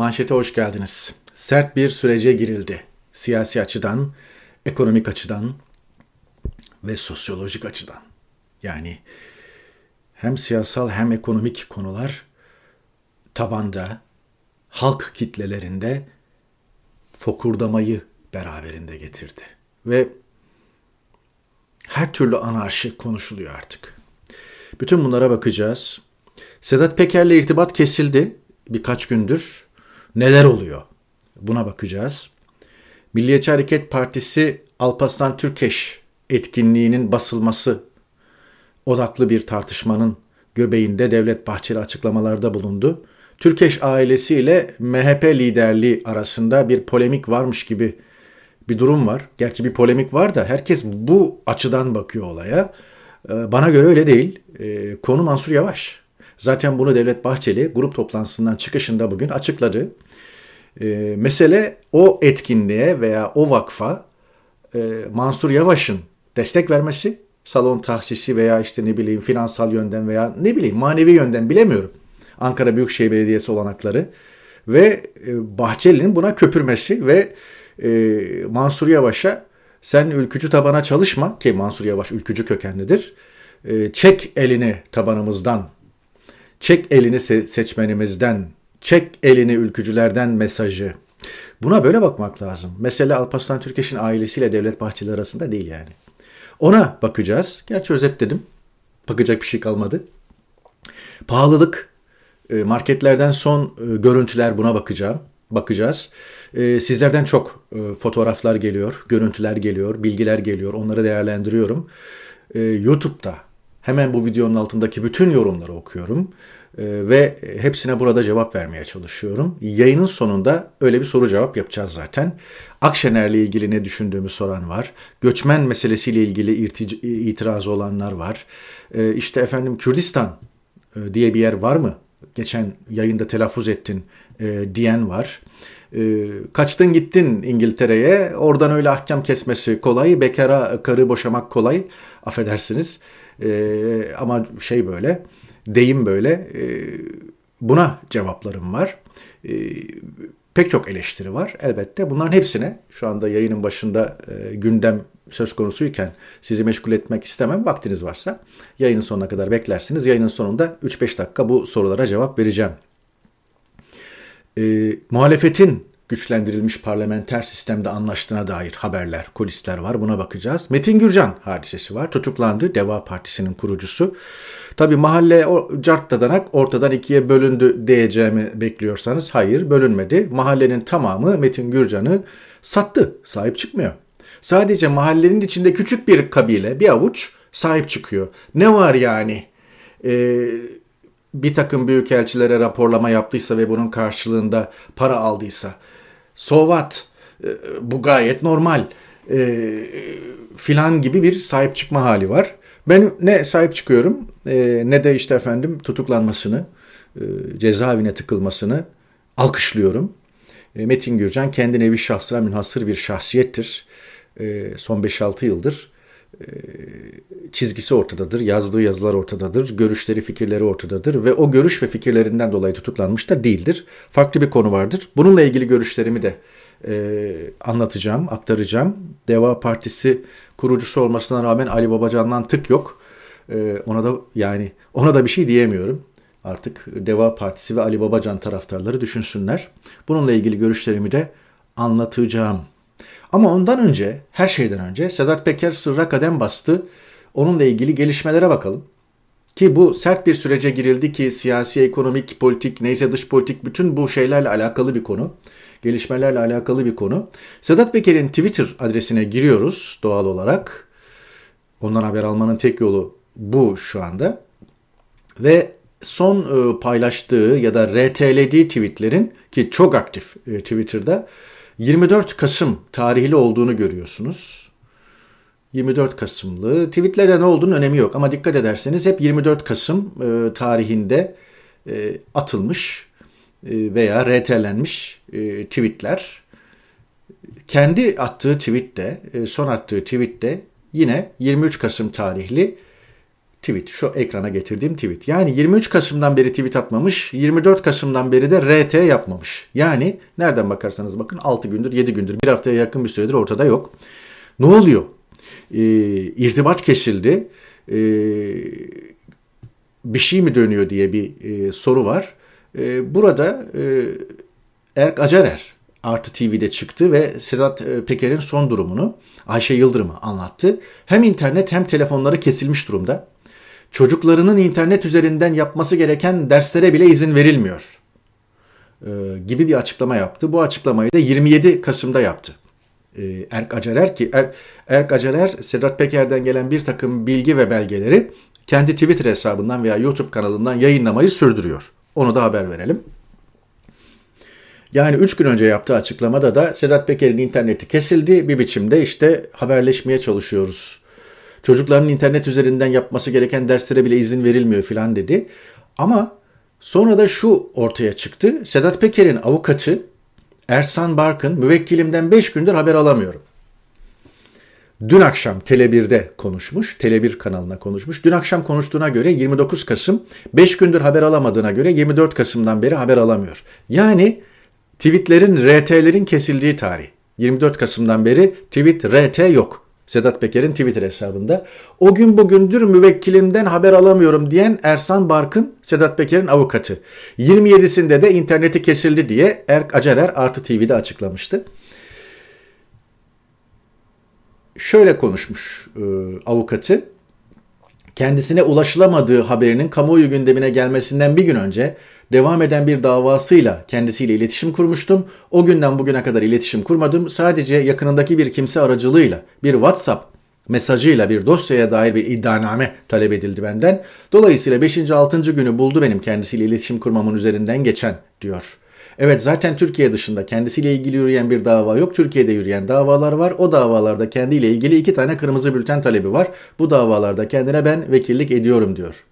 Manşete hoş geldiniz. Sert bir sürece girildi. Siyasi açıdan, ekonomik açıdan ve sosyolojik açıdan. Yani hem siyasal hem ekonomik konular tabanda, halk kitlelerinde fokurdamayı beraberinde getirdi. Ve her türlü anarşi konuşuluyor artık. Bütün bunlara bakacağız. Sedat Peker'le irtibat kesildi birkaç gündür. Neler oluyor? Buna bakacağız. Milliyetçi Hareket Partisi Alparslan Türkeş etkinliğinin basılması odaklı bir tartışmanın göbeğinde Devlet Bahçeli açıklamalarda bulundu. Türkeş ailesiyle MHP liderliği arasında bir polemik varmış gibi bir durum var. Gerçi bir polemik var da herkes bu açıdan bakıyor olaya. Ee, bana göre öyle değil. Ee, konu Mansur Yavaş. Zaten bunu Devlet Bahçeli grup toplantısından çıkışında bugün açıkladı. Ee, mesele o etkinliğe veya o vakfa e, Mansur Yavaş'ın destek vermesi, salon tahsisi veya işte ne bileyim finansal yönden veya ne bileyim manevi yönden bilemiyorum. Ankara Büyükşehir Belediyesi olanakları ve e, Bahçeli'nin buna köpürmesi ve e, Mansur Yavaş'a sen ülkücü tabana çalışma ki Mansur Yavaş ülkücü kökenlidir. E, çek elini tabanımızdan, çek elini se- seçmenimizden, çek elini ülkücülerden mesajı. Buna böyle bakmak lazım. Mesele Alparslan Türkeş'in ailesiyle Devlet Bahçeli arasında değil yani. Ona bakacağız. Gerçi özetledim. Bakacak bir şey kalmadı. Pahalılık, e, marketlerden son e, görüntüler buna bakacağım. Bakacağız. E, sizlerden çok fotoğraflar geliyor, görüntüler geliyor, bilgiler geliyor. Onları değerlendiriyorum. YouTube'da hemen bu videonun altındaki bütün yorumları okuyorum ve hepsine burada cevap vermeye çalışıyorum. Yayının sonunda öyle bir soru cevap yapacağız zaten. Akşener'le ilgili ne düşündüğümü soran var. Göçmen meselesiyle ilgili itirazı olanlar var. İşte efendim Kürdistan diye bir yer var mı? geçen yayında telaffuz ettin e, diyen var. E, kaçtın gittin İngiltere'ye oradan öyle ahkam kesmesi kolay bekara karı boşamak kolay affedersiniz e, ama şey böyle deyim böyle e, buna cevaplarım var. E, pek çok eleştiri var elbette. Bunların hepsine şu anda yayının başında e, gündem söz konusuyken sizi meşgul etmek istemem. Vaktiniz varsa yayının sonuna kadar beklersiniz. Yayının sonunda 3-5 dakika bu sorulara cevap vereceğim. E, muhalefetin güçlendirilmiş parlamenter sistemde anlaştığına dair haberler, kulisler var. Buna bakacağız. Metin Gürcan hadisesi var. Tutuklandı. Deva Partisi'nin kurucusu. Tabi mahalle o carttadanak ortadan ikiye bölündü diyeceğimi bekliyorsanız hayır bölünmedi. Mahallenin tamamı Metin Gürcan'ı sattı. Sahip çıkmıyor. Sadece mahallenin içinde küçük bir kabile, bir avuç sahip çıkıyor. Ne var yani? Ee, bir takım büyükelçilere raporlama yaptıysa ve bunun karşılığında para aldıysa. Sovat, ee, bu gayet normal e, filan gibi bir sahip çıkma hali var. Ben ne sahip çıkıyorum e, ne de işte efendim tutuklanmasını, e, cezaevine tıkılmasını alkışlıyorum. E, Metin Gürcan kendi nevi şahsına münhasır bir şahsiyettir. E, son 5-6 yıldır e, çizgisi ortadadır, yazdığı yazılar ortadadır, görüşleri, fikirleri ortadadır ve o görüş ve fikirlerinden dolayı tutuklanmış da değildir. Farklı bir konu vardır. Bununla ilgili görüşlerimi de e, anlatacağım, aktaracağım. Deva Partisi kurucusu olmasına rağmen Ali Babacan'dan tık yok. E, ona da yani ona da bir şey diyemiyorum. Artık Deva Partisi ve Ali Babacan taraftarları düşünsünler. Bununla ilgili görüşlerimi de anlatacağım. Ama ondan önce, her şeyden önce Sedat Peker sırra kadem bastı. Onunla ilgili gelişmelere bakalım. Ki bu sert bir sürece girildi ki siyasi, ekonomik, politik, neyse dış politik bütün bu şeylerle alakalı bir konu. Gelişmelerle alakalı bir konu. Sedat Peker'in Twitter adresine giriyoruz doğal olarak. Ondan haber almanın tek yolu bu şu anda. Ve son e, paylaştığı ya da RT'lediği tweetlerin ki çok aktif e, Twitter'da 24 Kasım tarihli olduğunu görüyorsunuz. 24 Kasımlı. Tweetlerde ne olduğunu önemi yok ama dikkat ederseniz hep 24 Kasım e, tarihinde e, atılmış e, veya RT'lenmiş e, tweetler. Kendi attığı tweette, e, son attığı tweette yine 23 Kasım tarihli tweet. Şu ekrana getirdiğim tweet. Yani 23 Kasım'dan beri tweet atmamış, 24 Kasım'dan beri de RT yapmamış. Yani nereden bakarsanız bakın 6 gündür, 7 gündür, bir haftaya yakın bir süredir ortada yok. Ne oluyor? Ee, irtibat kesildi. Ee, bir şey mi dönüyor diye bir e, soru var. E, burada e, Erk Acarer Artı TV'de çıktı ve Sedat e, Peker'in son durumunu Ayşe Yıldırım'a anlattı. Hem internet hem telefonları kesilmiş durumda. Çocuklarının internet üzerinden yapması gereken derslere bile izin verilmiyor e, gibi bir açıklama yaptı. Bu açıklamayı da 27 Kasım'da yaptı. E, Erk Acarer ki er, Erk Acarer Sedat Peker'den gelen bir takım bilgi ve belgeleri kendi Twitter hesabından veya YouTube kanalından yayınlamayı sürdürüyor. Onu da haber verelim. Yani 3 gün önce yaptığı açıklamada da Sedat Peker'in interneti kesildi. Bir biçimde işte haberleşmeye çalışıyoruz. Çocukların internet üzerinden yapması gereken derslere bile izin verilmiyor filan dedi. Ama sonra da şu ortaya çıktı. Sedat Peker'in avukatı Ersan Barkın müvekkilimden 5 gündür haber alamıyorum. Dün akşam Tele1'de konuşmuş, Tele1 kanalına konuşmuş. Dün akşam konuştuğuna göre 29 Kasım, 5 gündür haber alamadığına göre 24 Kasım'dan beri haber alamıyor. Yani tweetlerin, RT'lerin kesildiği tarih. 24 Kasım'dan beri tweet, RT yok. Sedat Peker'in Twitter hesabında. O gün bugündür müvekkilimden haber alamıyorum diyen Ersan Barkın, Sedat Peker'in avukatı. 27'sinde de interneti kesildi diye Erk Acarer Artı TV'de açıklamıştı. Şöyle konuşmuş e, avukatı. Kendisine ulaşılamadığı haberinin kamuoyu gündemine gelmesinden bir gün önce devam eden bir davasıyla kendisiyle iletişim kurmuştum. O günden bugüne kadar iletişim kurmadım. Sadece yakınındaki bir kimse aracılığıyla bir WhatsApp mesajıyla bir dosyaya dair bir iddianame talep edildi benden. Dolayısıyla 5. 6. günü buldu benim kendisiyle iletişim kurmamın üzerinden geçen diyor. Evet zaten Türkiye dışında kendisiyle ilgili yürüyen bir dava yok. Türkiye'de yürüyen davalar var. O davalarda kendiyle ilgili iki tane kırmızı bülten talebi var. Bu davalarda kendine ben vekillik ediyorum diyor.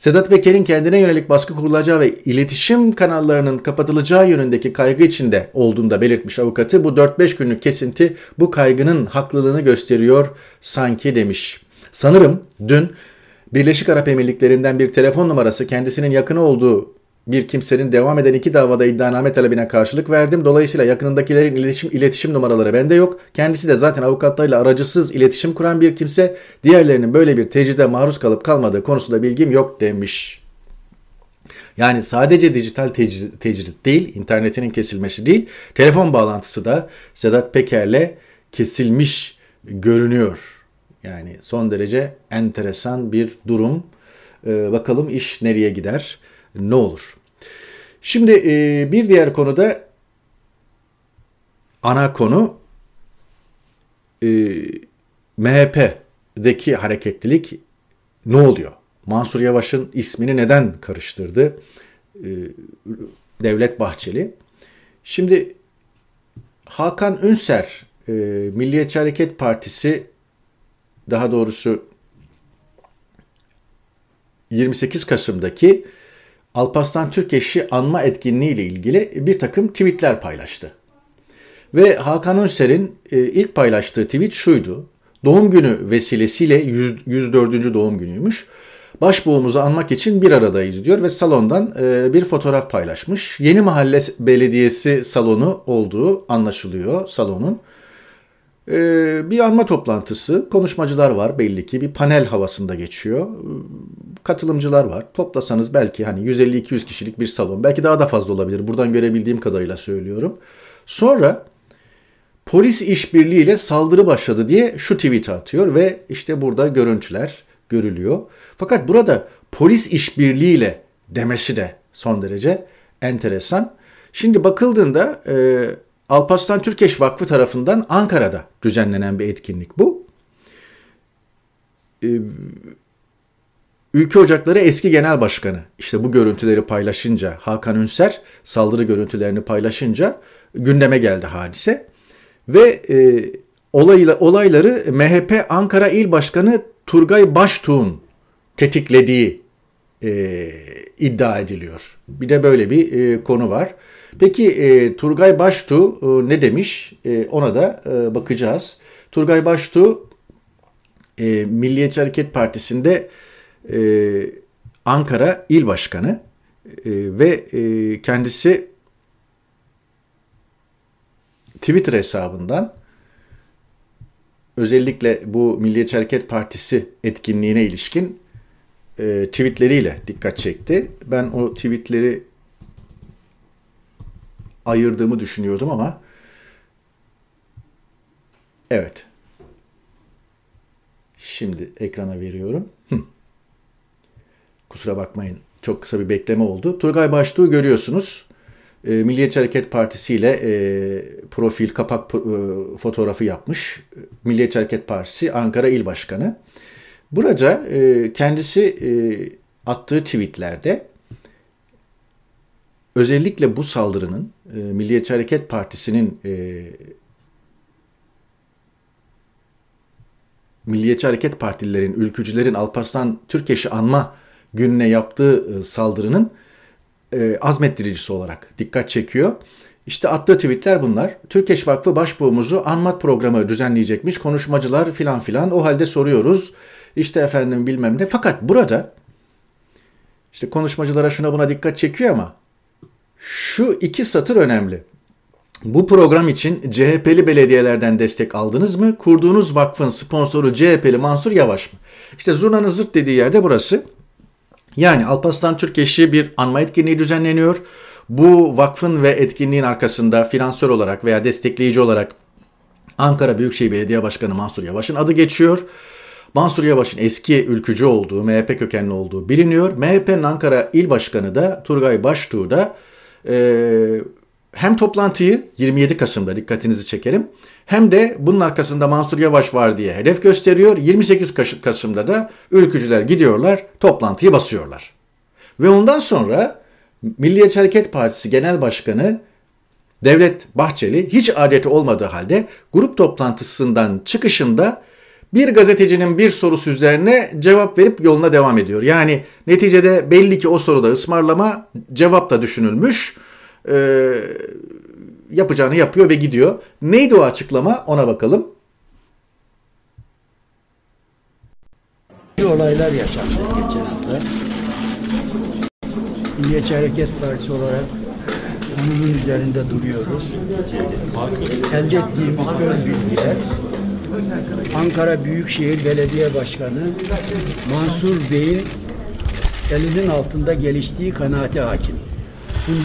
Sedat Peker'in kendine yönelik baskı kurulacağı ve iletişim kanallarının kapatılacağı yönündeki kaygı içinde olduğunu da belirtmiş avukatı. Bu 4-5 günlük kesinti bu kaygının haklılığını gösteriyor sanki demiş. Sanırım dün Birleşik Arap Emirlikleri'nden bir telefon numarası kendisinin yakını olduğu bir kimsenin devam eden iki davada iddianame talebine karşılık verdim. Dolayısıyla yakınındakilerin iletişim, iletişim numaraları bende yok. Kendisi de zaten avukatlarıyla aracısız iletişim kuran bir kimse. Diğerlerinin böyle bir tecride maruz kalıp kalmadığı konusunda bilgim yok demiş. Yani sadece dijital tecrit, tecrit değil, internetinin kesilmesi değil, telefon bağlantısı da Sedat Peker'le kesilmiş görünüyor. Yani son derece enteresan bir durum. Ee, bakalım iş nereye gider, ne olur? Şimdi e, bir diğer konuda ana konu e, MHP'deki hareketlilik ne oluyor? Mansur Yavaş'ın ismini neden karıştırdı? E, Devlet Bahçeli. Şimdi Hakan Ünser, e, Milliyetçi Hareket Partisi daha doğrusu 28 Kasım'daki Alparslan Türkeş'i anma etkinliği ile ilgili bir takım tweetler paylaştı. Ve Hakan Önser'in e, ilk paylaştığı tweet şuydu. Doğum günü vesilesiyle 104. doğum günüymüş. Başbuğumuzu anmak için bir aradayız diyor ve salondan e, bir fotoğraf paylaşmış. Yeni Mahalle Belediyesi salonu olduğu anlaşılıyor salonun. E, bir anma toplantısı, konuşmacılar var belli ki bir panel havasında geçiyor katılımcılar var. Toplasanız belki hani 150-200 kişilik bir salon. Belki daha da fazla olabilir. Buradan görebildiğim kadarıyla söylüyorum. Sonra polis işbirliğiyle saldırı başladı diye şu tweet atıyor ve işte burada görüntüler görülüyor. Fakat burada polis işbirliğiyle demesi de son derece enteresan. Şimdi bakıldığında e, Alparslan Türkeş Vakfı tarafından Ankara'da düzenlenen bir etkinlik bu. E, Ülke Ocakları eski genel başkanı işte bu görüntüleri paylaşınca Hakan Ünser saldırı görüntülerini paylaşınca gündeme geldi hadise ve e, olayla, olayları MHP Ankara İl Başkanı Turgay Baştuğ'un tetiklediği e, iddia ediliyor. Bir de böyle bir e, konu var. Peki e, Turgay Baştuğ e, ne demiş? E, ona da e, bakacağız. Turgay Baştuğ e, Milliyetçi Hareket Partisi'nde e, Ankara İl Başkanı e, ve e, kendisi Twitter hesabından özellikle bu Milliyetçi Hareket Partisi etkinliğine ilişkin e, tweetleriyle dikkat çekti. Ben o tweetleri ayırdığımı düşünüyordum ama evet. Şimdi ekrana veriyorum. Hı. Kusura bakmayın. Çok kısa bir bekleme oldu. Turgay Baştuğ'u görüyorsunuz. E, Milliyetçi Hareket Partisi ile e, profil, kapak e, fotoğrafı yapmış. Milliyetçi Hareket Partisi Ankara İl Başkanı. Burada e, kendisi e, attığı tweetlerde özellikle bu saldırının e, Milliyetçi Hareket Partisi'nin e, Milliyetçi Hareket Partililerin, ülkücülerin Alparslan Türkeş'i anma gününe yaptığı e, saldırının e, azmettiricisi olarak dikkat çekiyor. İşte attığı tweetler bunlar. Türkeş Vakfı Başbuğumuzu anmat programı düzenleyecekmiş. Konuşmacılar filan filan. O halde soruyoruz. İşte efendim bilmem ne. Fakat burada işte konuşmacılara şuna buna dikkat çekiyor ama şu iki satır önemli. Bu program için CHP'li belediyelerden destek aldınız mı? Kurduğunuz vakfın sponsoru CHP'li Mansur Yavaş mı? İşte zurnanın zırt dediği yerde burası. Yani Alparslan Türkeş'i bir anma etkinliği düzenleniyor. Bu vakfın ve etkinliğin arkasında finansör olarak veya destekleyici olarak Ankara Büyükşehir Belediye Başkanı Mansur Yavaş'ın adı geçiyor. Mansur Yavaş'ın eski ülkücü olduğu, MHP kökenli olduğu biliniyor. MHP'nin Ankara İl Başkanı da Turgay Baştuğ da e, hem toplantıyı 27 Kasım'da dikkatinizi çekerim hem de bunun arkasında Mansur Yavaş var diye hedef gösteriyor. 28 Kasım'da da ülkücüler gidiyorlar toplantıyı basıyorlar. Ve ondan sonra Milliyetçi Hareket Partisi Genel Başkanı Devlet Bahçeli hiç adeti olmadığı halde grup toplantısından çıkışında bir gazetecinin bir sorusu üzerine cevap verip yoluna devam ediyor. Yani neticede belli ki o soruda ısmarlama cevap da düşünülmüş. Ee, yapacağını yapıyor ve gidiyor. Neydi o açıklama ona bakalım. olaylar yaşandı geçen hafta. Milliyetçi Hareket Partisi olarak konunun üzerinde duruyoruz. Elde ettiğimiz ön bilgiler Ankara Büyükşehir Belediye Başkanı Mansur Bey'in elinin altında geliştiği kanaati hakim.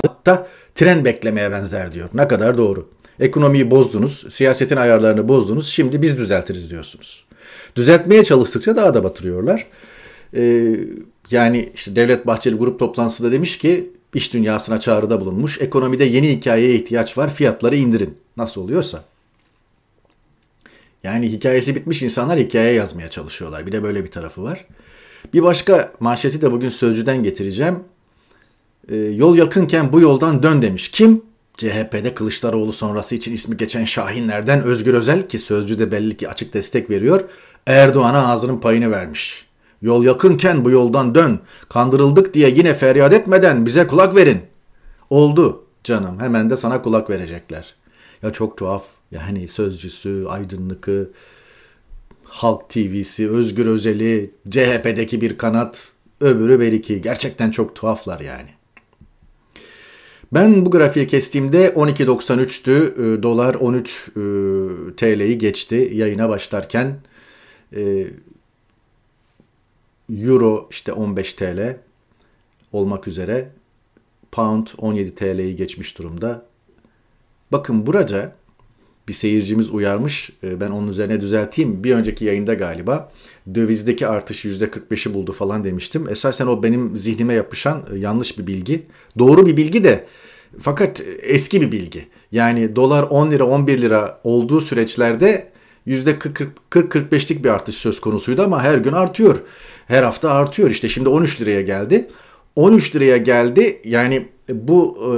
Hatta tren beklemeye benzer diyor. Ne kadar doğru. Ekonomiyi bozdunuz, siyasetin ayarlarını bozdunuz, şimdi biz düzeltiriz diyorsunuz. Düzeltmeye çalıştıkça daha da batırıyorlar. Ee, yani işte Devlet Bahçeli grup toplantısında demiş ki iş dünyasına çağrıda bulunmuş. Ekonomide yeni hikayeye ihtiyaç var, fiyatları indirin. Nasıl oluyorsa. Yani hikayesi bitmiş insanlar hikaye yazmaya çalışıyorlar. Bir de böyle bir tarafı var. Bir başka manşeti de bugün Sözcü'den getireceğim. E, yol yakınken bu yoldan dön demiş. Kim? CHP'de Kılıçdaroğlu sonrası için ismi geçen Şahinlerden Özgür Özel ki Sözcü'de belli ki açık destek veriyor. Erdoğan'a ağzının payını vermiş. Yol yakınken bu yoldan dön. Kandırıldık diye yine feryat etmeden bize kulak verin. Oldu canım hemen de sana kulak verecekler. Ya çok tuhaf. Yani Sözcüsü, Aydınlık'ı, Halk TV'si, Özgür Özel'i, CHP'deki bir kanat, öbürü beriki. Gerçekten çok tuhaflar yani. Ben bu grafiği kestiğimde 12.93'tü. Ee, dolar 13 e, TL'yi geçti yayına başlarken. Ee, Euro işte 15 TL olmak üzere. Pound 17 TL'yi geçmiş durumda. Bakın burada bir seyircimiz uyarmış. Ee, ben onun üzerine düzelteyim. Bir önceki yayında galiba dövizdeki artış %45'i buldu falan demiştim. Esasen o benim zihnime yapışan e, yanlış bir bilgi. Doğru bir bilgi de fakat eski bir bilgi. Yani dolar 10 lira 11 lira olduğu süreçlerde %40-45'lik bir artış söz konusuydu ama her gün artıyor. Her hafta artıyor. İşte şimdi 13 liraya geldi. 13 liraya geldi. Yani bu e,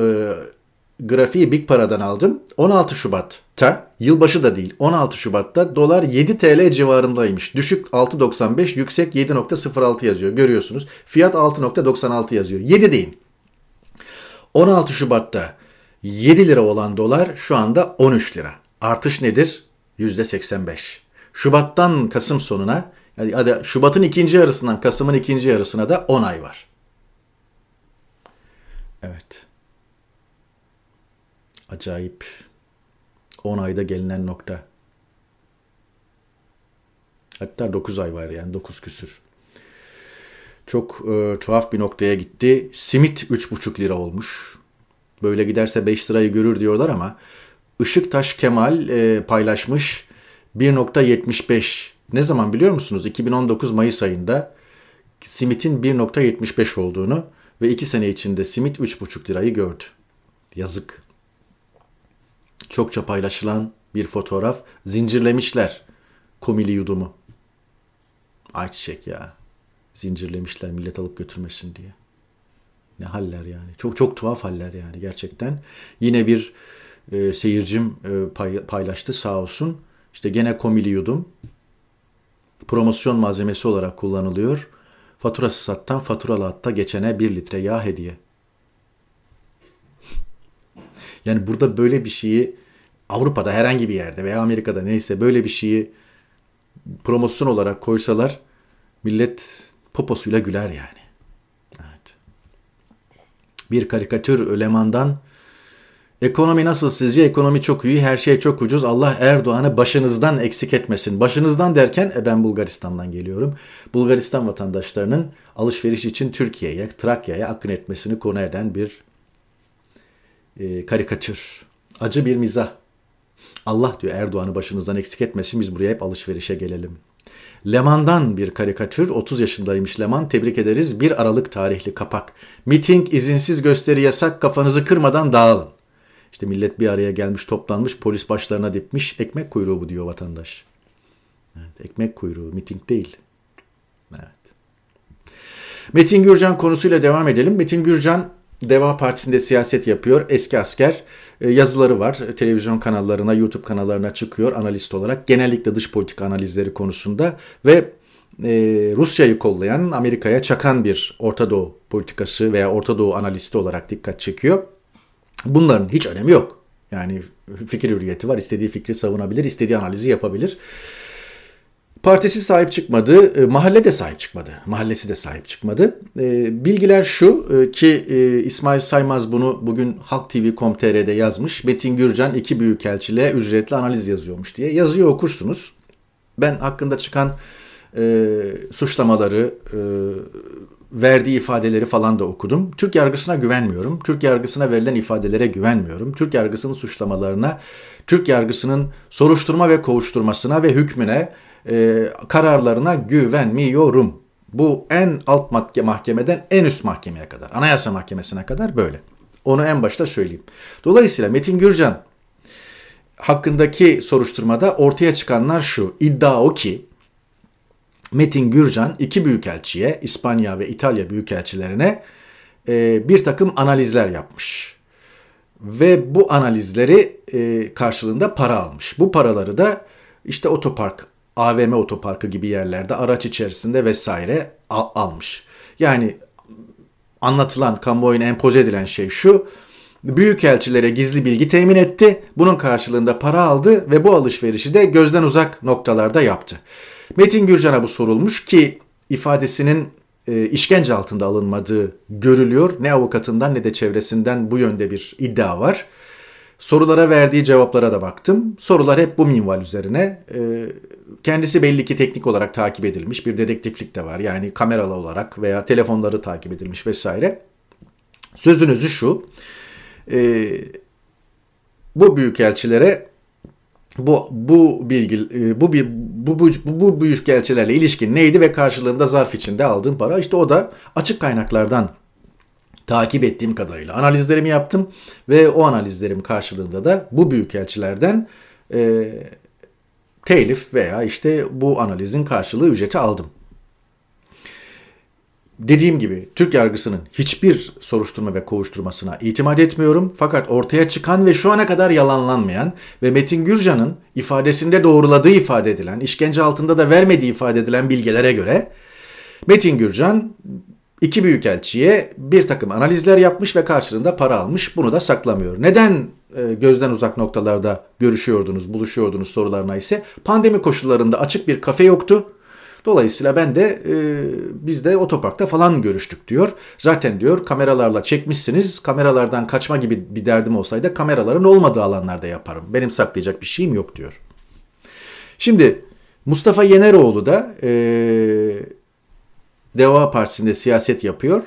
grafiği Big Para'dan aldım. 16 Şubat'ta, yılbaşı da değil, 16 Şubat'ta dolar 7 TL civarındaymış. Düşük 6.95, yüksek 7.06 yazıyor. Görüyorsunuz. Fiyat 6.96 yazıyor. 7 deyin. 16 Şubat'ta 7 lira olan dolar şu anda 13 lira. Artış nedir? %85. Şubat'tan Kasım sonuna Yani Şubat'ın ikinci yarısından Kasım'ın ikinci yarısına da 10 ay var. Evet. Acayip. 10 ayda gelinen nokta. Hatta 9 ay var yani 9 küsür. Çok e, tuhaf bir noktaya gitti. Simit 3,5 lira olmuş. Böyle giderse 5 lirayı görür diyorlar ama Işıktaş Kemal e, paylaşmış 1.75. Ne zaman biliyor musunuz? 2019 Mayıs ayında simitin 1.75 olduğunu ve 2 sene içinde simit 3,5 lirayı gördü. Yazık. Çokça paylaşılan bir fotoğraf. Zincirlemişler komili yudumu. Ayçiçek ya. Zincirlemişler millet alıp götürmesin diye. Ne haller yani. Çok çok tuhaf haller yani gerçekten. Yine bir e, seyircim e, pay, paylaştı sağ olsun. İşte gene komili yudum. Promosyon malzemesi olarak kullanılıyor. Faturası sattan faturalı hatta geçene bir litre yağ hediye. Yani burada böyle bir şeyi Avrupa'da herhangi bir yerde veya Amerika'da neyse böyle bir şeyi promosyon olarak koysalar millet poposuyla güler yani. Evet. Bir karikatür Öleman'dan Ekonomi nasıl sizce? Ekonomi çok iyi, her şey çok ucuz. Allah Erdoğan'ı başınızdan eksik etmesin. Başınızdan derken e ben Bulgaristan'dan geliyorum. Bulgaristan vatandaşlarının alışveriş için Türkiye'ye, Trakya'ya akın etmesini konu eden bir e, karikatür. Acı bir mizah. Allah diyor Erdoğan'ı başınızdan eksik etmesin biz buraya hep alışverişe gelelim. Leman'dan bir karikatür. 30 yaşındaymış Leman. Tebrik ederiz. 1 Aralık tarihli kapak. Miting, izinsiz gösteri yasak. Kafanızı kırmadan dağılın. İşte millet bir araya gelmiş, toplanmış, polis başlarına dipmiş. Ekmek kuyruğu bu diyor vatandaş. Evet, ekmek kuyruğu, miting değil. Evet. Metin Gürcan konusuyla devam edelim. Metin Gürcan Deva Partisi'nde siyaset yapıyor. Eski asker. E, yazıları var. Televizyon kanallarına, YouTube kanallarına çıkıyor analist olarak. Genellikle dış politika analizleri konusunda ve e, Rusya'yı kollayan, Amerika'ya çakan bir Orta Doğu politikası veya Orta Doğu analisti olarak dikkat çekiyor. Bunların hiç önemi yok. Yani fikir hürriyeti var. İstediği fikri savunabilir, istediği analizi yapabilir. Partisi sahip çıkmadı, e, mahalle de sahip çıkmadı, mahallesi de sahip çıkmadı. E, bilgiler şu e, ki İsmail Saymaz bunu bugün Halk TV.com.tr'de yazmış. Metin Gürcan iki büyükelçiliğe ücretli analiz yazıyormuş diye. Yazıyı okursunuz. Ben hakkında çıkan e, suçlamaları, e, verdiği ifadeleri falan da okudum. Türk yargısına güvenmiyorum. Türk yargısına verilen ifadelere güvenmiyorum. Türk yargısının suçlamalarına, Türk yargısının soruşturma ve kovuşturmasına ve hükmüne, e, kararlarına güvenmiyorum. Bu en alt mahkemeden en üst mahkemeye kadar, anayasa mahkemesine kadar böyle. Onu en başta söyleyeyim. Dolayısıyla Metin Gürcan hakkındaki soruşturmada ortaya çıkanlar şu. İddia o ki Metin Gürcan iki büyükelçiye, İspanya ve İtalya büyükelçilerine e, bir takım analizler yapmış. Ve bu analizleri e, karşılığında para almış. Bu paraları da işte otopark, AVM otoparkı gibi yerlerde araç içerisinde vesaire al, almış. Yani anlatılan, kamuoyuna empoze edilen şey şu. Büyükelçilere gizli bilgi temin etti. Bunun karşılığında para aldı ve bu alışverişi de gözden uzak noktalarda yaptı. Metin Gürcan'a bu sorulmuş ki ifadesinin e, işkence altında alınmadığı görülüyor. Ne avukatından ne de çevresinden bu yönde bir iddia var. Sorulara verdiği cevaplara da baktım. Sorular hep bu minval üzerine. E, kendisi belli ki teknik olarak takip edilmiş. Bir dedektiflik de var. Yani kameralı olarak veya telefonları takip edilmiş vesaire. Sözünüzü şu. E, bu büyükelçilere bu bu bilgi e, bu bu bu bu büyük elçilerle ilişkin neydi ve karşılığında zarf içinde aldığın para işte o da açık kaynaklardan takip ettiğim kadarıyla analizlerimi yaptım ve o analizlerim karşılığında da bu büyük elçilerden e, telif veya işte bu analizin karşılığı ücreti aldım. Dediğim gibi Türk yargısının hiçbir soruşturma ve kovuşturmasına itimat etmiyorum. Fakat ortaya çıkan ve şu ana kadar yalanlanmayan ve Metin Gürcan'ın ifadesinde doğruladığı ifade edilen, işkence altında da vermediği ifade edilen bilgilere göre Metin Gürcan iki büyükelçiye bir takım analizler yapmış ve karşılığında para almış. Bunu da saklamıyor. Neden e, gözden uzak noktalarda görüşüyordunuz, buluşuyordunuz sorularına ise pandemi koşullarında açık bir kafe yoktu. Dolayısıyla ben de e, biz de otoparkta falan görüştük diyor. Zaten diyor kameralarla çekmişsiniz. Kameralardan kaçma gibi bir derdim olsaydı kameraların olmadığı alanlarda yaparım. Benim saklayacak bir şeyim yok diyor. Şimdi Mustafa Yeneroğlu da e, Deva Partisi'nde siyaset yapıyor.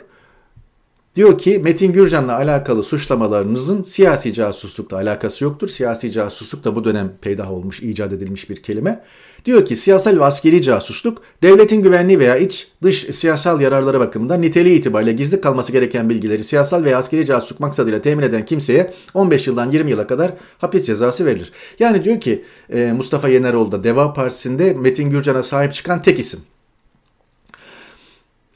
Diyor ki Metin Gürcan'la alakalı suçlamalarınızın siyasi casuslukla alakası yoktur. Siyasi casusluk da bu dönem peydah olmuş, icat edilmiş bir kelime. Diyor ki siyasal ve askeri casusluk devletin güvenliği veya iç dış siyasal yararları bakımından niteliği itibariyle gizli kalması gereken bilgileri siyasal veya askeri casusluk maksadıyla temin eden kimseye 15 yıldan 20 yıla kadar hapis cezası verilir. Yani diyor ki e, Mustafa Yeneroğlu da Deva Partisi'nde Metin Gürcan'a sahip çıkan tek isim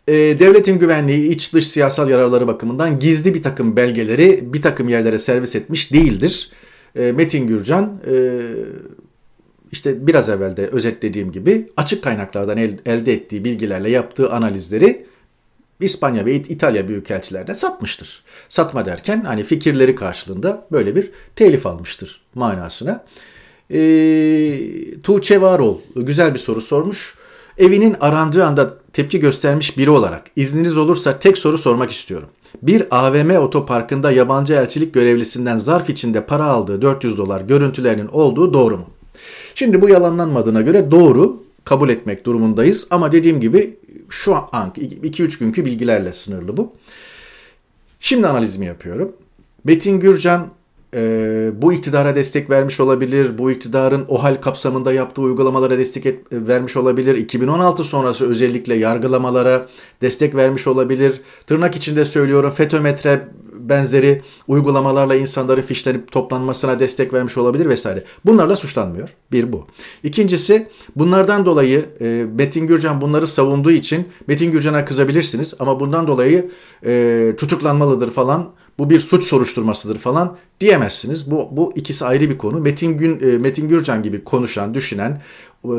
e, devletin güvenliği, iç dış siyasal yararları bakımından gizli bir takım belgeleri bir takım yerlere servis etmiş değildir. E, Metin Gürcan e, işte biraz evvel de özetlediğim gibi açık kaynaklardan el, elde ettiği bilgilerle yaptığı analizleri İspanya ve İtalya büyükelçilerine satmıştır. Satma derken hani fikirleri karşılığında böyle bir telif almıştır manasına. E, Tuğçe Varol güzel bir soru sormuş. Evinin arandığı anda tepki göstermiş biri olarak izniniz olursa tek soru sormak istiyorum. Bir AVM otoparkında yabancı elçilik görevlisinden zarf içinde para aldığı 400 dolar görüntülerinin olduğu doğru mu? Şimdi bu yalanlanmadığına göre doğru kabul etmek durumundayız ama dediğim gibi şu an 2-3 günkü bilgilerle sınırlı bu. Şimdi analizimi yapıyorum. Metin Gürcan e, bu iktidara destek vermiş olabilir. Bu iktidarın o hal kapsamında yaptığı uygulamalara destek et, vermiş olabilir. 2016 sonrası özellikle yargılamalara destek vermiş olabilir. Tırnak içinde söylüyorum FETÖ-METRE benzeri uygulamalarla insanların fişlenip toplanmasına destek vermiş olabilir vesaire. Bunlarla suçlanmıyor. Bir bu. İkincisi bunlardan dolayı e, Metin Gürcan bunları savunduğu için Metin Gürcan'a kızabilirsiniz ama bundan dolayı e, tutuklanmalıdır falan bu bir suç soruşturmasıdır falan diyemezsiniz. Bu, bu ikisi ayrı bir konu. Metin, Gün, e, Metin Gürcan gibi konuşan, düşünen, e,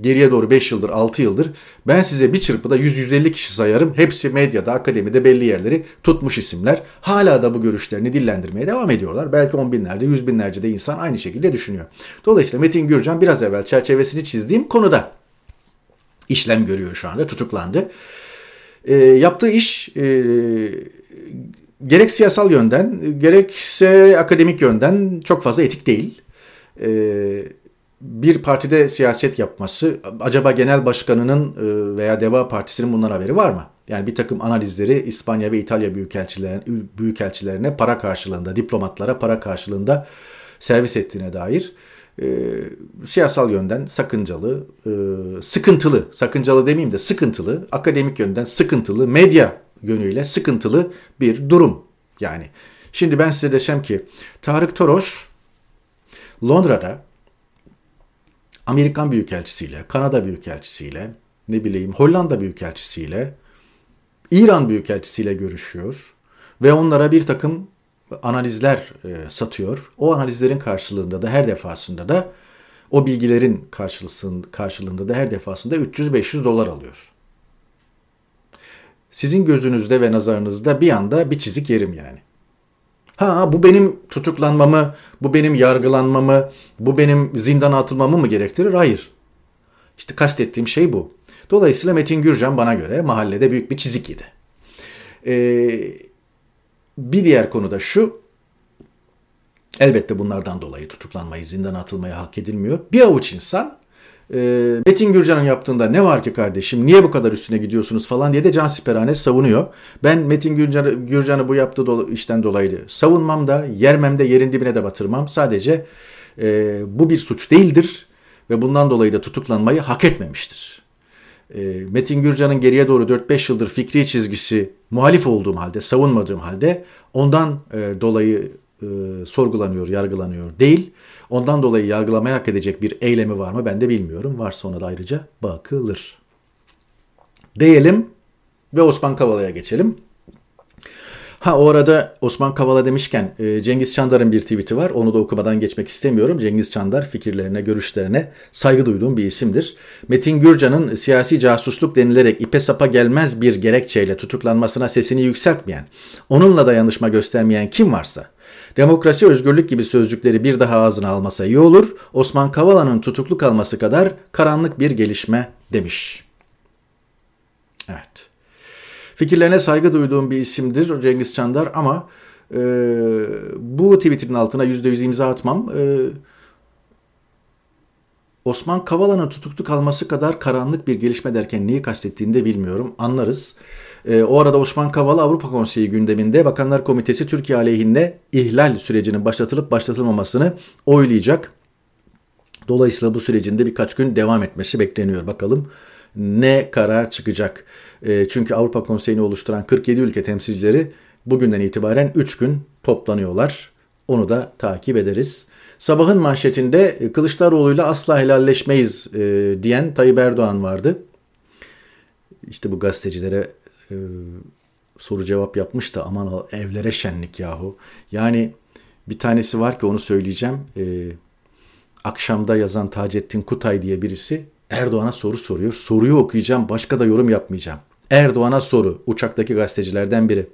geriye doğru 5 yıldır 6 yıldır ben size bir çırpıda 100-150 kişi sayarım. Hepsi medyada, akademide belli yerleri tutmuş isimler. Hala da bu görüşlerini dillendirmeye devam ediyorlar. Belki on binlerce, yüz binlerce de insan aynı şekilde düşünüyor. Dolayısıyla Metin Gürcan biraz evvel çerçevesini çizdiğim konuda işlem görüyor şu anda, tutuklandı. E, yaptığı iş e, gerek siyasal yönden gerekse akademik yönden çok fazla etik değil. Ee, bir partide siyaset yapması acaba genel başkanının e, veya Deva Partisi'nin bundan haberi var mı? Yani bir takım analizleri İspanya ve İtalya büyükelçilerine, büyükelçilerine para karşılığında, diplomatlara para karşılığında servis ettiğine dair e, siyasal yönden sakıncalı, e, sıkıntılı, sakıncalı demeyeyim de sıkıntılı, akademik yönden sıkıntılı, medya yönüyle sıkıntılı bir durum. Yani şimdi ben size desem ki Tarık Toros Londra'da Amerikan Büyükelçisiyle, Kanada Büyükelçisiyle, ne bileyim Hollanda Büyükelçisiyle, İran Büyükelçisiyle görüşüyor ve onlara bir takım analizler e, satıyor. O analizlerin karşılığında da her defasında da o bilgilerin karşılığında da her defasında 300-500 dolar alıyor sizin gözünüzde ve nazarınızda bir anda bir çizik yerim yani. Ha bu benim tutuklanmamı, bu benim yargılanmamı, bu benim zindana atılmamı mı gerektirir? Hayır. İşte kastettiğim şey bu. Dolayısıyla Metin Gürcan bana göre mahallede büyük bir çizik yedi. Ee, bir diğer konu da şu. Elbette bunlardan dolayı tutuklanmayı, zindana atılmaya hak edilmiyor. Bir avuç insan e, Metin Gürcan'ın yaptığında ne var ki kardeşim niye bu kadar üstüne gidiyorsunuz falan diye de Can Siperhane savunuyor. Ben Metin Gürcan'ı, Gürcan'ı bu yaptığı do- işten dolayı savunmam da yermem de yerin dibine de batırmam. Sadece e, bu bir suç değildir ve bundan dolayı da tutuklanmayı hak etmemiştir. E, Metin Gürcan'ın geriye doğru 4-5 yıldır fikri çizgisi muhalif olduğum halde, savunmadığım halde ondan e, dolayı e, sorgulanıyor, yargılanıyor değil. Ondan dolayı yargılamaya hak edecek bir eylemi var mı ben de bilmiyorum. Varsa ona da ayrıca bakılır. Diyelim ve Osman Kavala'ya geçelim. Ha o arada Osman Kavala demişken e, Cengiz Çandar'ın bir tweet'i var. Onu da okumadan geçmek istemiyorum. Cengiz Çandar fikirlerine, görüşlerine saygı duyduğum bir isimdir. Metin Gürcan'ın siyasi casusluk denilerek ipe sapa gelmez bir gerekçeyle tutuklanmasına sesini yükseltmeyen, onunla dayanışma göstermeyen kim varsa Demokrasi, özgürlük gibi sözcükleri bir daha ağzına almasa iyi olur. Osman Kavala'nın tutuklu kalması kadar karanlık bir gelişme demiş. Evet. Fikirlerine saygı duyduğum bir isimdir Cengiz Çandar ama e, bu tweetin altına %100 imza atmam. E, Osman Kavala'nın tutuklu kalması kadar karanlık bir gelişme derken neyi kastettiğini de bilmiyorum. Anlarız. E, o arada Osman Kavala Avrupa Konseyi gündeminde Bakanlar Komitesi Türkiye aleyhinde ihlal sürecinin başlatılıp başlatılmamasını oylayacak. Dolayısıyla bu sürecinde birkaç gün devam etmesi bekleniyor. Bakalım ne karar çıkacak. E, çünkü Avrupa Konseyi'ni oluşturan 47 ülke temsilcileri bugünden itibaren 3 gün toplanıyorlar. Onu da takip ederiz. Sabahın manşetinde e, Kılıçdaroğlu'yla asla helalleşmeyiz e, diyen Tayyip Erdoğan vardı. İşte bu gazetecilere e, soru cevap yapmış da aman evlere şenlik yahu. Yani bir tanesi var ki onu söyleyeceğim. E, akşamda yazan Taceddin Kutay diye birisi Erdoğan'a soru soruyor. Soruyu okuyacağım başka da yorum yapmayacağım. Erdoğan'a soru uçaktaki gazetecilerden biri.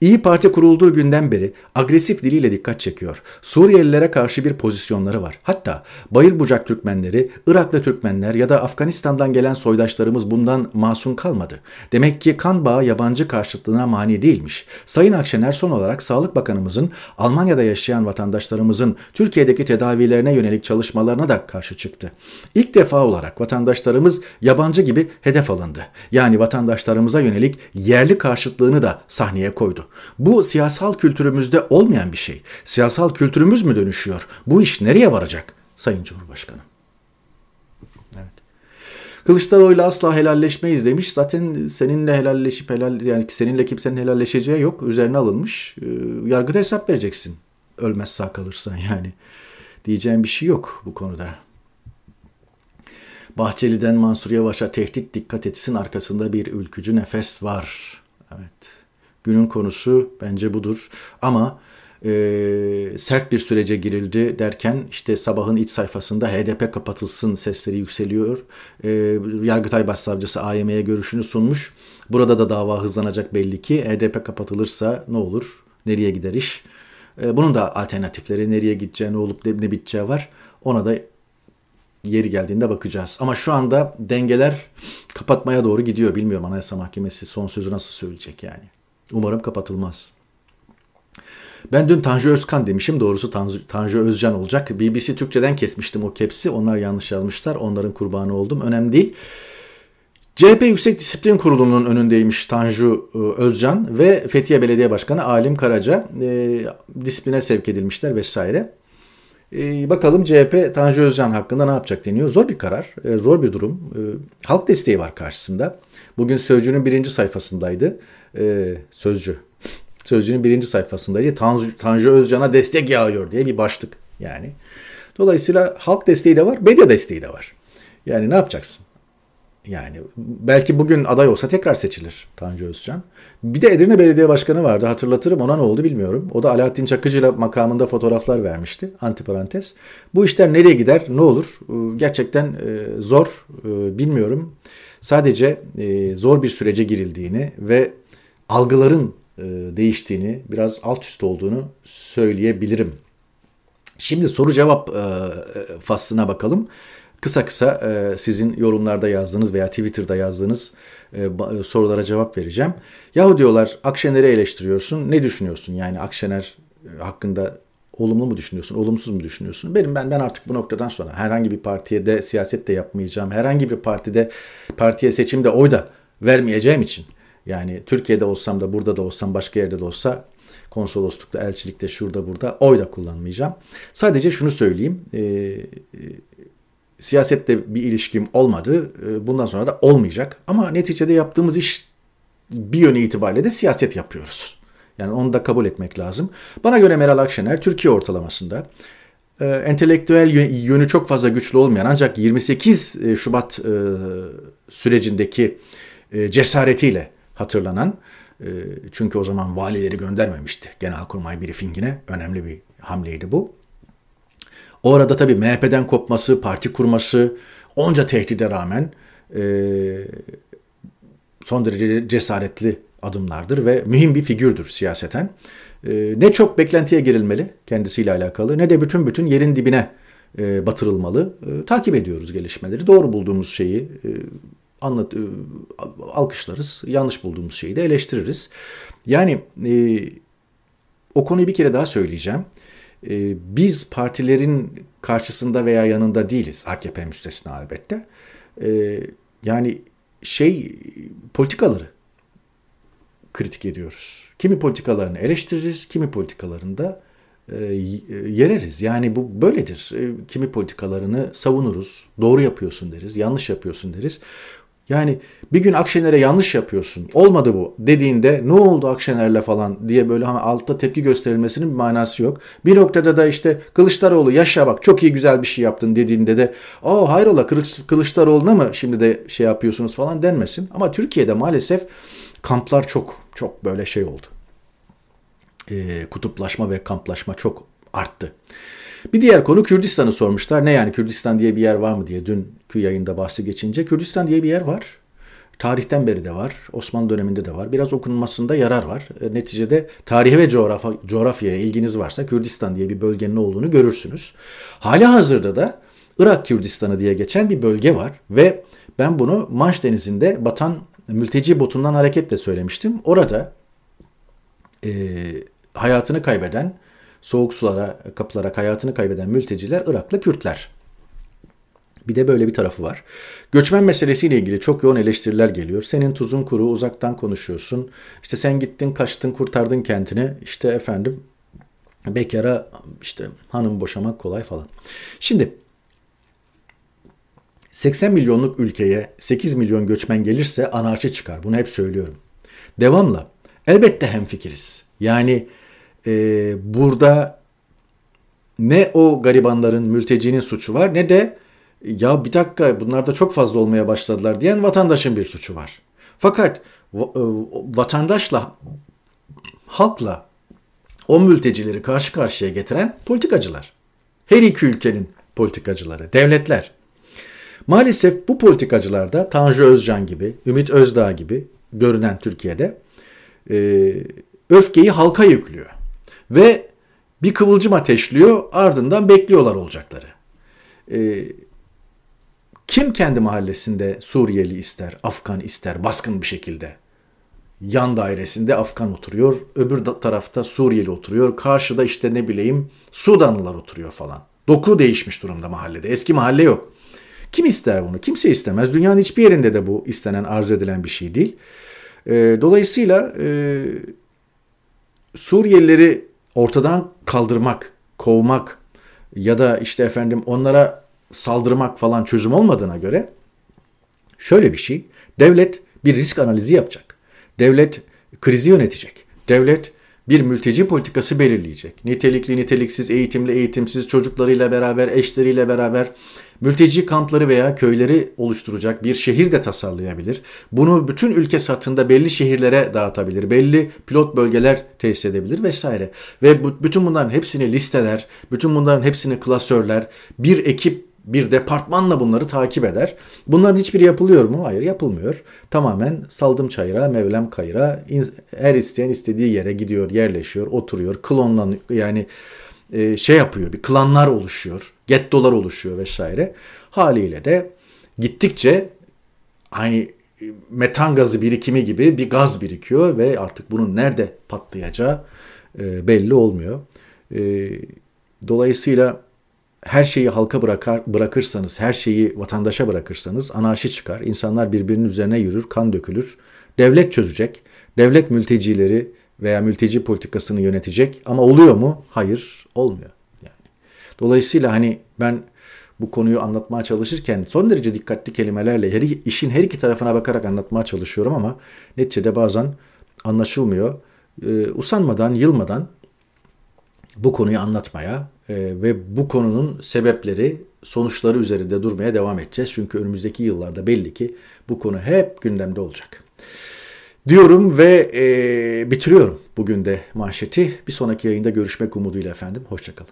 İyi Parti kurulduğu günden beri agresif diliyle dikkat çekiyor. Suriyelilere karşı bir pozisyonları var. Hatta Bayırbucak Türkmenleri, Iraklı Türkmenler ya da Afganistan'dan gelen soydaşlarımız bundan masum kalmadı. Demek ki kan bağı yabancı karşıtlığına mani değilmiş. Sayın Akşener son olarak Sağlık Bakanımızın Almanya'da yaşayan vatandaşlarımızın Türkiye'deki tedavilerine yönelik çalışmalarına da karşı çıktı. İlk defa olarak vatandaşlarımız yabancı gibi hedef alındı. Yani vatandaşlarımıza yönelik yerli karşıtlığını da sahneye koydu. Bu siyasal kültürümüzde olmayan bir şey. Siyasal kültürümüz mü dönüşüyor? Bu iş nereye varacak Sayın Cumhurbaşkanı? Evet. Kılıçdaroğlu'yla asla helalleşmeyiz demiş. Zaten seninle helalleşip helal yani seninle kimsenin helalleşeceği yok. Üzerine alınmış. Ee, yargıda hesap vereceksin. Ölmez sağ kalırsan yani. Diyeceğim bir şey yok bu konuda. Bahçeli'den Mansur Yavaş'a tehdit dikkat etsin arkasında bir ülkücü nefes var. Günün konusu bence budur. Ama e, sert bir sürece girildi derken işte sabahın iç sayfasında HDP kapatılsın sesleri yükseliyor. E, Yargıtay Başsavcısı AYM'ye görüşünü sunmuş. Burada da dava hızlanacak belli ki. HDP kapatılırsa ne olur? Nereye gider iş? E, bunun da alternatifleri nereye gideceği, ne olup ne, ne biteceği var. Ona da yeri geldiğinde bakacağız. Ama şu anda dengeler kapatmaya doğru gidiyor. Bilmiyorum Anayasa Mahkemesi son sözü nasıl söyleyecek yani. Umarım kapatılmaz. Ben dün Tanju Özkan demişim. Doğrusu Tanju, Tanju Özcan olacak. BBC Türkçe'den kesmiştim o kepsi. Onlar yanlış yazmışlar. Onların kurbanı oldum. Önemli değil. CHP Yüksek Disiplin Kurulu'nun önündeymiş Tanju e, Özcan ve Fethiye Belediye Başkanı Alim Karaca e, disipline sevk edilmişler vesaire. E, bakalım CHP Tanju Özcan hakkında ne yapacak deniyor. Zor bir karar, e, zor bir durum. E, halk desteği var karşısında. Bugün Sözcü'nün birinci sayfasındaydı e, Sözcü. Sözcü'nün birinci sayfasındaydı. Tanju, Tanju Özcan'a destek yağıyor diye bir başlık yani. Dolayısıyla halk desteği de var, medya desteği de var. Yani ne yapacaksın? Yani belki bugün aday olsa tekrar seçilir Tanju Özcan. Bir de Edirne Belediye Başkanı vardı hatırlatırım ona ne oldu bilmiyorum. O da Alaaddin Çakıcı ile makamında fotoğraflar vermişti antiparantez. Bu işler nereye gider ne olur ee, gerçekten e, zor ee, bilmiyorum. Sadece e, zor bir sürece girildiğini ve algıların e, değiştiğini, biraz alt üst olduğunu söyleyebilirim. Şimdi soru cevap e, faslına bakalım. Kısa kısa e, sizin yorumlarda yazdığınız veya Twitter'da yazdığınız e, sorulara cevap vereceğim. Yahu diyorlar Akşener'i eleştiriyorsun. Ne düşünüyorsun? Yani Akşener e, hakkında olumlu mu düşünüyorsun, olumsuz mu düşünüyorsun? Benim ben ben artık bu noktadan sonra herhangi bir partiye de siyaset de yapmayacağım. Herhangi bir partide partiye seçimde oy da vermeyeceğim için yani Türkiye'de olsam da burada da olsam başka yerde de olsa konsoloslukta, elçilikte, şurada burada oy da kullanmayacağım. Sadece şunu söyleyeyim. E, e, siyasette bir ilişkim olmadı. E, bundan sonra da olmayacak. Ama neticede yaptığımız iş bir yönü itibariyle de siyaset yapıyoruz. Yani onu da kabul etmek lazım. Bana göre Meral Akşener Türkiye ortalamasında e, entelektüel yönü çok fazla güçlü olmayan ancak 28 e, Şubat e, sürecindeki e, cesaretiyle hatırlanan e, çünkü o zaman valileri göndermemişti Genelkurmay briefingine. Önemli bir hamleydi bu. O arada tabii MHP'den kopması, parti kurması onca tehdide rağmen e, son derece cesaretli adımlardır ve mühim bir figürdür siyaseten. E, ne çok beklentiye girilmeli kendisiyle alakalı ne de bütün bütün yerin dibine batırılmalı. takip ediyoruz gelişmeleri. Doğru bulduğumuz şeyi anlat e, alkışlarız. Yanlış bulduğumuz şeyi de eleştiririz. Yani e, o konuyu bir kere daha söyleyeceğim. E, biz partilerin karşısında veya yanında değiliz. AKP müstesna elbette. E, yani şey politikaları kritik ediyoruz. Kimi politikalarını eleştiririz, kimi politikalarında e, yereriz. Yani bu böyledir. E, kimi politikalarını savunuruz. Doğru yapıyorsun deriz, yanlış yapıyorsun deriz. Yani bir gün Akşener'e yanlış yapıyorsun. Olmadı bu dediğinde ne oldu Akşener'le falan diye böyle hani altta tepki gösterilmesinin bir manası yok. Bir noktada da işte Kılıçdaroğlu yaşa bak çok iyi güzel bir şey yaptın dediğinde de o hayrola Kılıçdaroğlu'na mı şimdi de şey yapıyorsunuz falan denmesin. Ama Türkiye'de maalesef kamplar çok çok böyle şey oldu. E, kutuplaşma ve kamplaşma çok arttı. Bir diğer konu Kürdistan'ı sormuşlar. Ne yani Kürdistan diye bir yer var mı diye dünkü yayında bahsi geçince. Kürdistan diye bir yer var. Tarihten beri de var. Osmanlı döneminde de var. Biraz okunmasında yarar var. E, neticede tarihe ve coğrafya, coğrafyaya ilginiz varsa Kürdistan diye bir bölgenin olduğunu görürsünüz. Hali hazırda da Irak Kürdistanı diye geçen bir bölge var ve ben bunu Manş Denizi'nde batan mülteci botundan hareketle söylemiştim. Orada e, hayatını kaybeden soğuk sulara kapılarak hayatını kaybeden mülteciler Iraklı Kürtler. Bir de böyle bir tarafı var. Göçmen meselesiyle ilgili çok yoğun eleştiriler geliyor. Senin tuzun kuru, uzaktan konuşuyorsun. İşte sen gittin, kaçtın, kurtardın kentini. İşte efendim bekara işte hanım boşamak kolay falan. Şimdi 80 milyonluk ülkeye 8 milyon göçmen gelirse anarşi çıkar. Bunu hep söylüyorum. Devamla elbette hemfikiriz. Yani e, burada ne o garibanların, mültecinin suçu var ne de ya bir dakika bunlar da çok fazla olmaya başladılar diyen vatandaşın bir suçu var. Fakat e, vatandaşla, halkla o mültecileri karşı karşıya getiren politikacılar. Her iki ülkenin politikacıları, devletler. Maalesef bu politikacılar da Tanju Özcan gibi, Ümit Özdağ gibi görünen Türkiye'de e, öfkeyi halka yüklüyor ve bir kıvılcım ateşliyor ardından bekliyorlar olacakları. Ee, kim kendi mahallesinde Suriyeli ister, Afgan ister baskın bir şekilde? Yan dairesinde Afgan oturuyor, öbür tarafta Suriyeli oturuyor, karşıda işte ne bileyim Sudanlılar oturuyor falan. Doku değişmiş durumda mahallede. Eski mahalle yok. Kim ister bunu? Kimse istemez. Dünyanın hiçbir yerinde de bu istenen, arzu edilen bir şey değil. E, dolayısıyla e, Suriyelileri ortadan kaldırmak, kovmak ya da işte efendim onlara saldırmak falan çözüm olmadığına göre şöyle bir şey. Devlet bir risk analizi yapacak. Devlet krizi yönetecek. Devlet bir mülteci politikası belirleyecek. Nitelikli, niteliksiz, eğitimli, eğitimsiz çocuklarıyla beraber, eşleriyle beraber mülteci kampları veya köyleri oluşturacak bir şehir de tasarlayabilir. Bunu bütün ülke satında belli şehirlere dağıtabilir. Belli pilot bölgeler tesis edebilir vesaire. Ve bu, bütün bunların hepsini listeler, bütün bunların hepsini klasörler, bir ekip bir departmanla bunları takip eder. Bunların hiçbiri yapılıyor mu? Hayır yapılmıyor. Tamamen saldım çayıra, mevlem kayıra. Her isteyen istediği yere gidiyor, yerleşiyor, oturuyor, klonlanıyor. Yani e, şey yapıyor, bir klanlar oluşuyor, gettolar oluşuyor vesaire. Haliyle de gittikçe hani metan gazı birikimi gibi bir gaz birikiyor ve artık bunun nerede patlayacağı e, belli olmuyor. E, dolayısıyla her şeyi halka bırakar, bırakırsanız, her şeyi vatandaşa bırakırsanız anarşi çıkar. İnsanlar birbirinin üzerine yürür, kan dökülür. Devlet çözecek. Devlet mültecileri veya mülteci politikasını yönetecek ama oluyor mu? Hayır, olmuyor. Yani. Dolayısıyla hani ben bu konuyu anlatmaya çalışırken son derece dikkatli kelimelerle her, işin her iki tarafına bakarak anlatmaya çalışıyorum ama neticede bazen anlaşılmıyor. Ee, usanmadan, yılmadan bu konuyu anlatmaya e, ve bu konunun sebepleri, sonuçları üzerinde durmaya devam edeceğiz. Çünkü önümüzdeki yıllarda belli ki bu konu hep gündemde olacak. Diyorum ve e, bitiriyorum bugün de manşeti. Bir sonraki yayında görüşmek umuduyla efendim. Hoşçakalın.